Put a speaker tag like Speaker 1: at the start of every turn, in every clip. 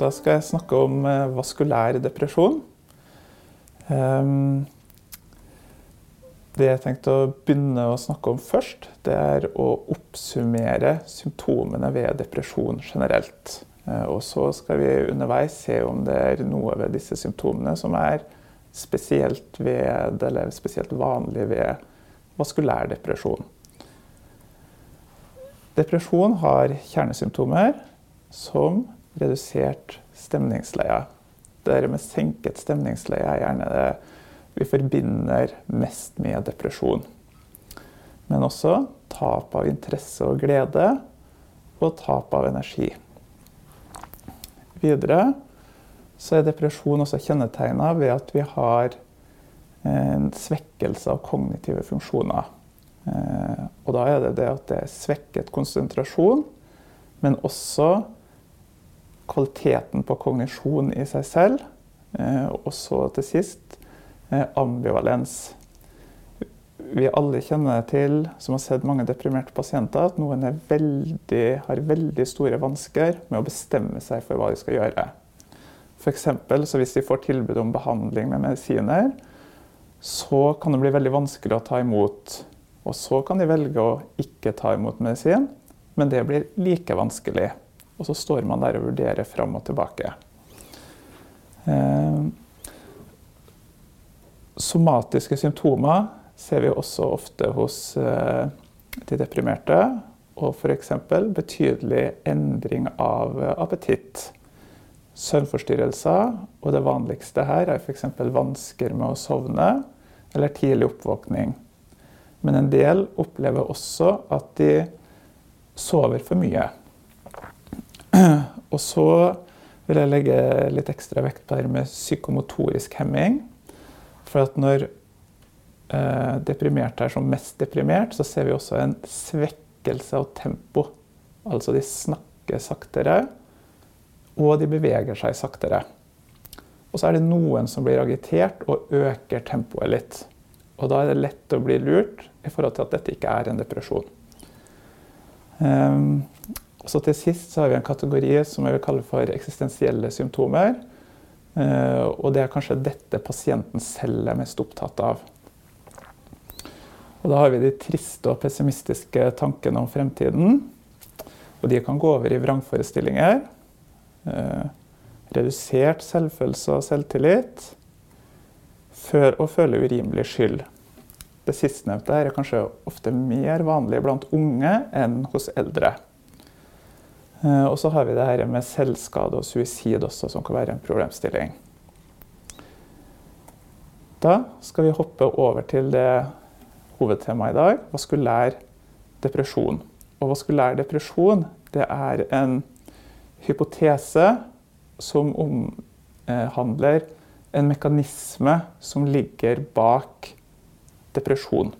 Speaker 1: Da skal jeg snakke om eh, vaskulær depresjon. Ehm, det jeg tenkte å begynne å snakke om først, det er å oppsummere symptomene ved depresjon generelt. Eh, og så skal vi underveis se om det er noe ved disse symptomene som er spesielt, ved, spesielt vanlig ved vaskulær depresjon. Depresjon har kjernesymptomer som redusert stemningsleie. Det med senket stemningsleie er gjerne det vi forbinder mest med depresjon. Men også tap av interesse og glede og tap av energi. Videre så er depresjon også kjennetegna ved at vi har en svekkelse av kognitive funksjoner. Eh, og da er det det at det er svekket konsentrasjon, men også kvaliteten på kognisjon i seg selv. Eh, og så til sist eh, ambivalens. Vi alle kjenner til, som har sett mange deprimerte pasienter, at noen veldig, har veldig store vansker med å bestemme seg for hva de skal gjøre. For eksempel, hvis de får tilbud om behandling med medisiner, så kan det bli veldig vanskelig å ta imot. Og så kan de velge å ikke ta imot medisin, men det blir like vanskelig. Og så står man der og vurderer fram og tilbake. Eh, somatiske symptomer ser vi også ofte hos eh, de deprimerte. Og f.eks. betydelig endring av appetitt. Søvnforstyrrelser, og det vanligste her er f.eks. vansker med å sovne eller tidlig oppvåkning. Men en del opplever også at de sover for mye. Og så vil jeg legge litt ekstra vekt på det med psykomotorisk hemming. For at når eh, deprimerte er som mest deprimert, så ser vi også en svekkelse av tempo. Altså de snakker saktere, og de beveger seg saktere. Og så er det noen som blir agitert og øker tempoet litt. Og da er det lett å bli lurt i forhold til at dette ikke er en depresjon. Um, så til sist så har vi en kategori som jeg vil kalle for eksistensielle symptomer. Eh, og det er kanskje dette pasienten selv er mest opptatt av. Og da har vi de triste og pessimistiske tankene om fremtiden. Og de kan gå over i vrangforestillinger. Eh, redusert selvfølelse og selvtillit. Før å føle urimelig skyld. Det sistnevnte er kanskje ofte mer vanlig blant unge enn hos eldre. Eh, og så har vi det her med selvskade og suicid også, som kan være en problemstilling. Da skal vi hoppe over til det hovedtemaet i dag, vaskulær depresjon. Og vaskulær depresjon det er en hypotese som omhandler en mekanisme som ligger bak depresjon.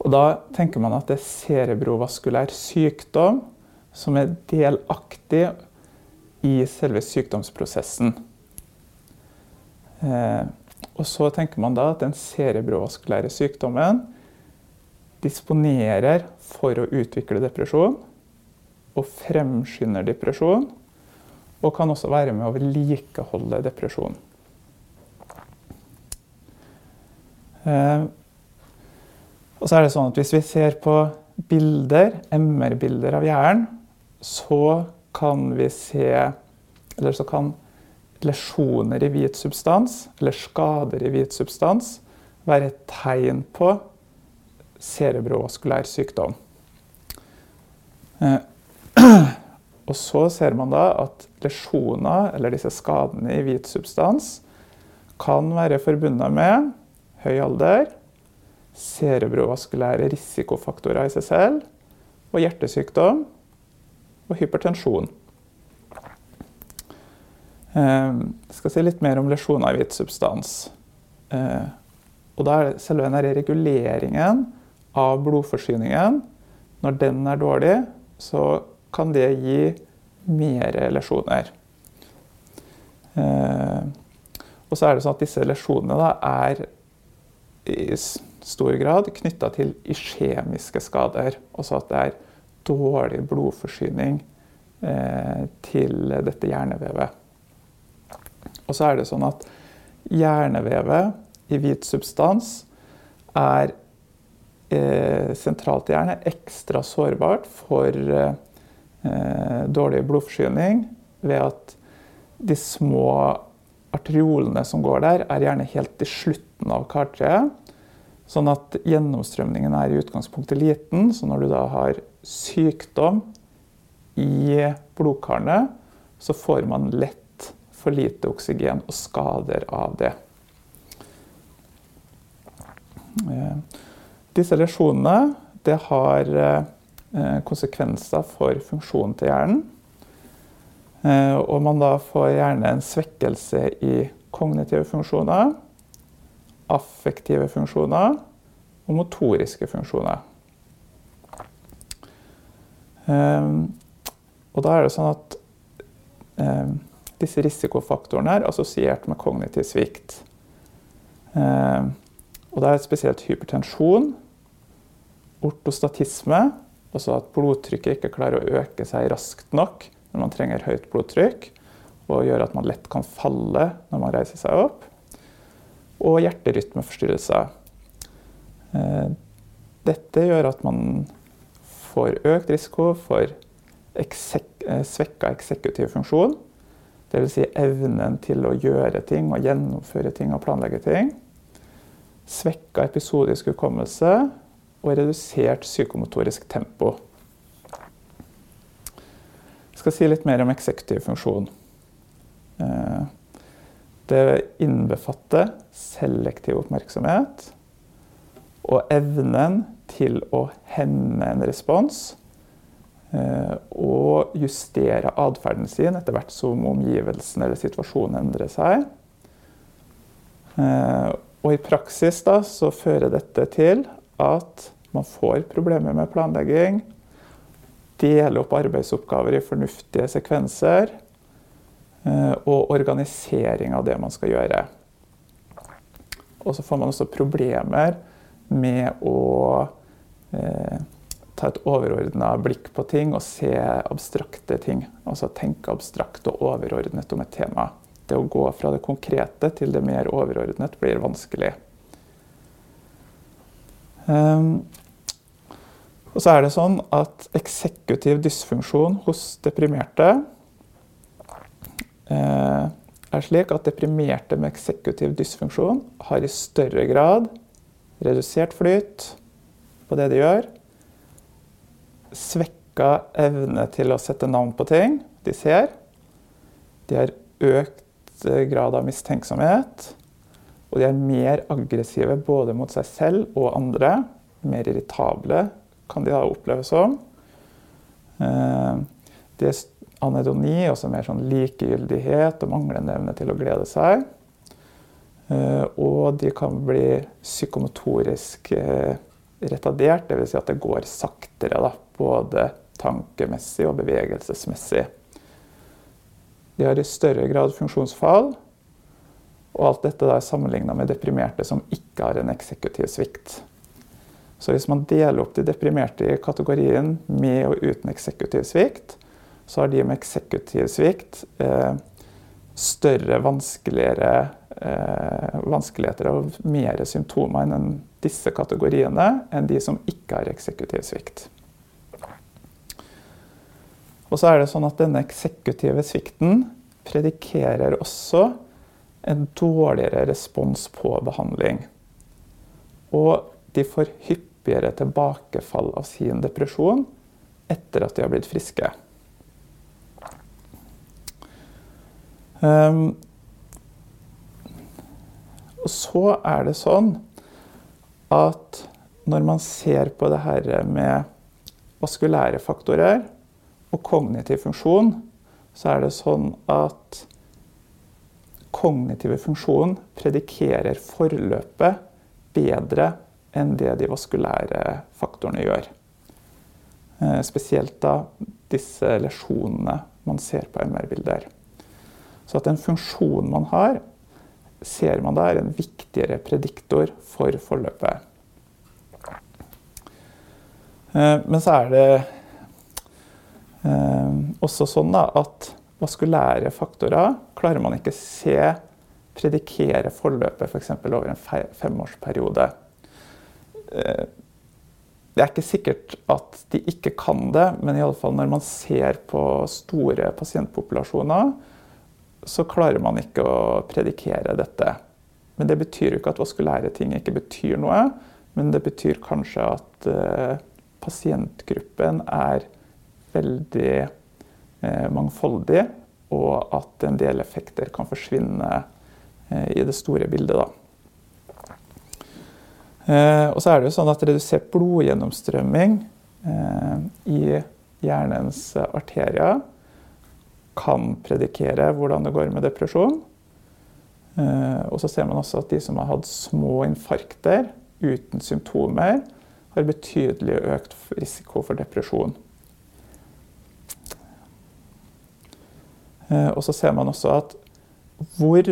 Speaker 1: Og da tenker man at det er cerebrovaskulær sykdom som er delaktig i selve sykdomsprosessen. Eh, og så tenker man da at den cerebrovaskulære sykdommen disponerer for å utvikle depresjon og fremskynder depresjon. Og kan også være med å vedlikeholde depresjon. Eh, og så er det sånn at Hvis vi ser på bilder, MR-bilder av hjernen, så kan vi se Eller så kan lesjoner i hvit substans, eller skader i hvit substans, være et tegn på cerebrovaskulær sykdom. Eh, og så ser man da at lesjoner, eller disse skadene i hvit substans, kan være forbundet med høy alder, cerebrovaskulære risikofaktorer i seg selv, og hjertesykdom og hypertensjon. Eh, jeg skal si litt mer om lesjoner i hvit substans. Eh, og da er det selve denne reguleringen av blodforsyningen Når den er dårlig, så kan det gi mer lesjoner. Eh, og så er det sånn at disse lesjonene er stor grad knytta til iskjemiske skader. Altså at det er dårlig blodforsyning eh, til dette hjernevevet. Og så er det sånn at hjernevevet i hvit substans er eh, sentralt i hjernen ekstra sårbart for eh, dårlig blodforsyning ved at de små arteriolene som går der, er gjerne helt i slutten av kartreet. Sånn at gjennomstrømningen er i utgangspunktet liten. Så når du da har sykdom i blodkarene, så får man lett for lite oksygen og skader av det. Eh, disse lesjonene det har eh, konsekvenser for funksjonen til hjernen. Eh, og man da får gjerne en svekkelse i kognitive funksjoner, affektive funksjoner og motoriske funksjoner. Og da er det sånn at disse risikofaktorene er assosiert med kognitiv svikt. Og det er spesielt hypertensjon, ortostatisme, altså at blodtrykket ikke klarer å øke seg raskt nok når man trenger høyt blodtrykk, og gjør at man lett kan falle når man reiser seg opp, og hjerterytmeforstyrrelser. Eh, dette gjør at man får økt risiko for eksek eh, svekka eksekutiv funksjon, dvs. Si evnen til å gjøre ting og gjennomføre ting og planlegge ting svekka episodisk hukommelse og redusert psykomotorisk tempo. Jeg skal si litt mer om eksekutiv funksjon. Det innbefatter selektiv oppmerksomhet og evnen til å hemme en respons eh, og justere atferden sin etter hvert som omgivelsen eller situasjonen endrer seg. Eh, og i praksis da, så fører dette til at man får problemer med planlegging, deler opp arbeidsoppgaver i fornuftige sekvenser, og organisering av det man skal gjøre. Og så får man også problemer med å eh, ta et overordna blikk på ting og se abstrakte ting. Altså tenke abstrakt og overordnet om et tema det å gå fra det konkrete til det mer overordnet blir vanskelig. Um, og så er det sånn at eksekutiv dysfunksjon hos deprimerte er slik at deprimerte med eksekutiv dysfunksjon har i større grad redusert flyt på det de gjør, svekka evne til å sette navn på ting de ser. De har økt Eh, grad av mistenksomhet. Og de er mer aggressive både mot seg selv og andre. Mer irritable kan de da oppleves som. De det er anedoni, også mer sånn likegyldighet og manglende evne til å glede seg. Eh, og de kan bli psykomotorisk retardert, dvs. Si at det går saktere. Da, både tankemessig og bevegelsesmessig. De har i større grad funksjonsfall. Og alt dette er sammenligna med deprimerte som ikke har en eksekutiv svikt. Så hvis man deler opp de deprimerte i kategorien med og uten eksekutiv svikt, så har de med eksekutiv svikt eh, større vanskeligere eh, vanskeligheter og mer symptomer enn disse kategoriene enn de som ikke har eksekutiv svikt. Og så er det sånn at denne eksekutive svikten predikerer også en dårligere respons på behandling. Og de får hyppigere tilbakefall av sin depresjon etter at de har blitt friske. Og så er det sånn at når man ser på det her med vaskulære faktorer, og kognitiv funksjon, så er det sånn at kognitive funksjon predikerer forløpet bedre enn det de vaskulære faktorene gjør. Eh, spesielt da disse lesjonene man ser på MR-bilder. Så at den funksjonen man har, ser man da er en viktigere prediktor for forløpet. Eh, men så er det Eh, også sånn da, at vaskulære faktorer klarer man ikke se predikere forløpet f.eks. For over en femårsperiode. Eh, det er ikke sikkert at de ikke kan det, men i alle fall når man ser på store pasientpopulasjoner, så klarer man ikke å predikere dette. Men det betyr jo ikke at vaskulære ikke betyr noe. Men det betyr kanskje at uh, pasientgruppen er veldig uh, mangfoldig, og at en del effekter kan forsvinne uh, i det store bildet. Da. og så er det jo sånn at redusert blodgjennomstrømming i hjernens arterier kan predikere hvordan det går med depresjon. Og så ser man også at de som har hatt små infarkter, uten symptomer har betydelig økt risiko for depresjon. Eh, og så ser man også at hvor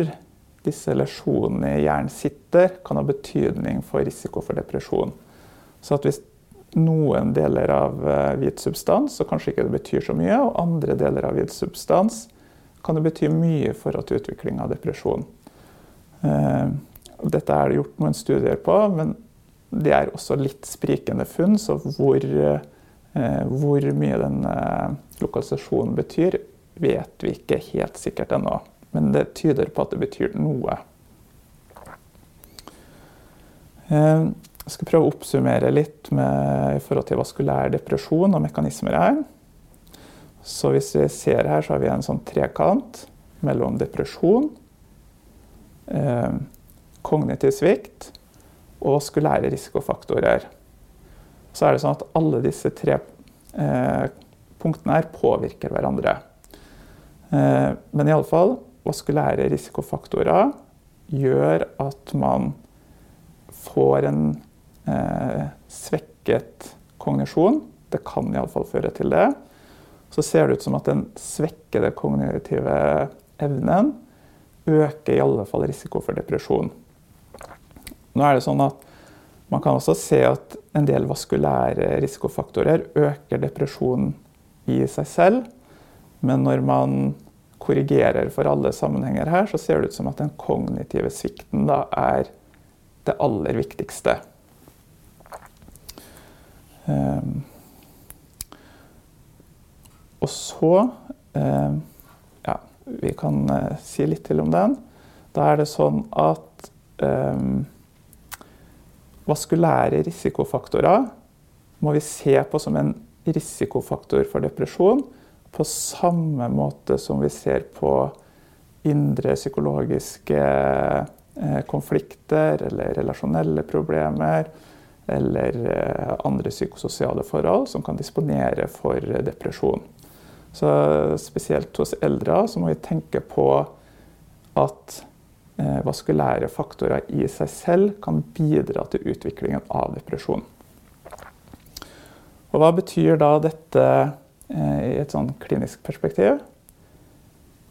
Speaker 1: disse lesjonene i hjernen sitter, kan ha betydning for risiko for depresjon. Så hvis noen deler av eh, hvit substans, så kanskje ikke det betyr så mye, og andre deler av hvit substans kan det bety mye for at utvikling av depresjon. Eh, dette er det gjort noen studier på, men det er også litt sprikende funn. Så hvor, eh, hvor mye den lokalisasjonen betyr, vet vi ikke helt sikkert ennå. Men det tyder på at det betyr noe. Jeg skal prøve å oppsummere litt med, i forhold til vaskulær depresjon og mekanismer her. Så hvis vi ser her, så har vi en sånn trekant mellom depresjon, eh, kognitiv svikt og vaskulære risikofaktorer. Så er det sånn at alle disse tre eh, punktene her påvirker hverandre. Eh, men iallfall vaskulære risikofaktorer gjør at man får en eh, svekket kognisjon. Det kan iallfall føre til det. Så ser det ut som at den svekkede kognitive evnen øker i alle fall risiko for depresjon. Nå er det sånn at Man kan også se at en del vaskulære risikofaktorer øker depresjon i seg selv. Men når man korrigerer for alle sammenhenger her, så ser det ut som at den kognitive svikten da er det aller viktigste. Um, og så um, Ja, vi kan uh, si litt til om den. Da er det sånn at um, Vaskulære risikofaktorer må vi se på som en risikofaktor for depresjon, på samme måte som vi ser på indre psykologiske eh, konflikter eller relasjonelle problemer eller eh, andre psykososiale forhold som kan disponere for depresjon. Så spesielt hos eldre så må vi tenke på at Eh, vaskulære faktorer i seg selv kan bidra til utviklingen av depresjon. Og hva betyr da dette eh, i et sånn klinisk perspektiv?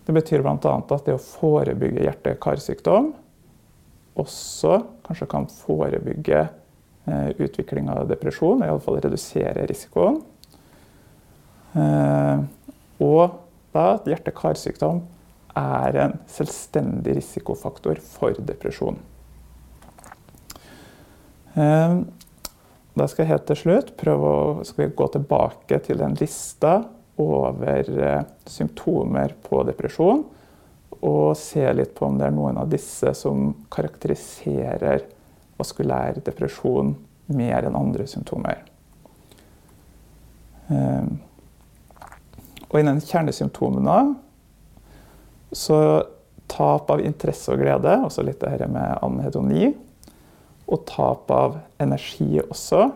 Speaker 1: Det betyr bl.a. at det å forebygge hjerte-karsykdom også kanskje kan forebygge eh, utvikling av depresjon, og iallfall redusere risikoen. Og da at hjerte-karsykdom er en selvstendig risikofaktor for depresjon. Ehm, da skal jeg helt til slutt prøve å gå tilbake til den lista over eh, symptomer på depresjon. Og se litt på om det er noen av disse som karakteriserer vaskulær depresjon mer enn andre symptomer. Ehm, og innen kjernesymptomene så tap av interesse og glede, også litt det her med anhedoni, og tap av energi også,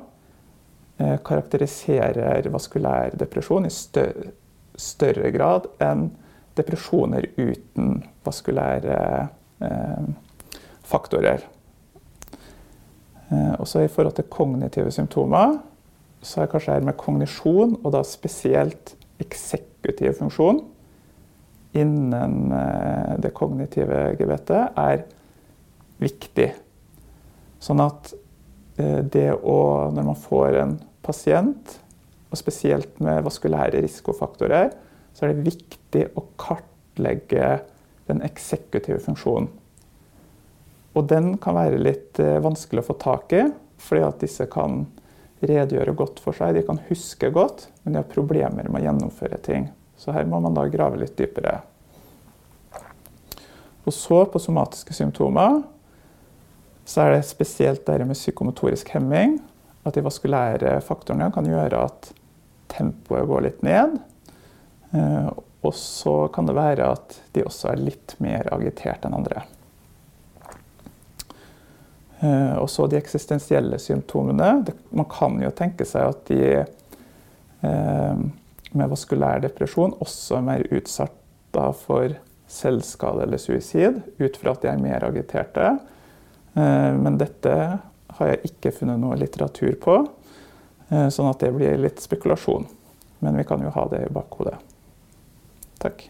Speaker 1: eh, karakteriserer vaskulær depresjon i større, grad enn depresjoner uten vaskulære eh, faktorer. Eh, også i forhold til kognitive symptomer så er kanskje her med kognisjon, og da spesielt eksekutiv funksjon, innen eh, det kognitive gebetet er viktig. Sånn at eh, det å Når man får en pasient, og spesielt med vaskulære risikofaktorer, så er det viktig å kartlegge den eksekutive funksjonen. Og den kan være litt eh, vanskelig å få tak i, fordi at disse kan redegjøre godt for seg. De kan huske godt, men de har problemer med å gjennomføre ting. Så her må man da grave litt dypere. Og så på somatiske symptomer så er det spesielt det med psykomotorisk hemming. At de vaskulære faktorene kan gjøre at tempoet går litt ned. Eh, og så kan det være at de også er litt mer agitert enn andre. Eh, og så de eksistensielle symptomene. Man kan jo tenke seg at de eh, med vaskulær depresjon også er mer utsatt for selvskade eller suicid, ut fra at de er mer agiterte. Men dette har jeg ikke funnet noe litteratur på, sånn at det blir litt spekulasjon. Men vi kan jo ha det i bakhodet. Takk.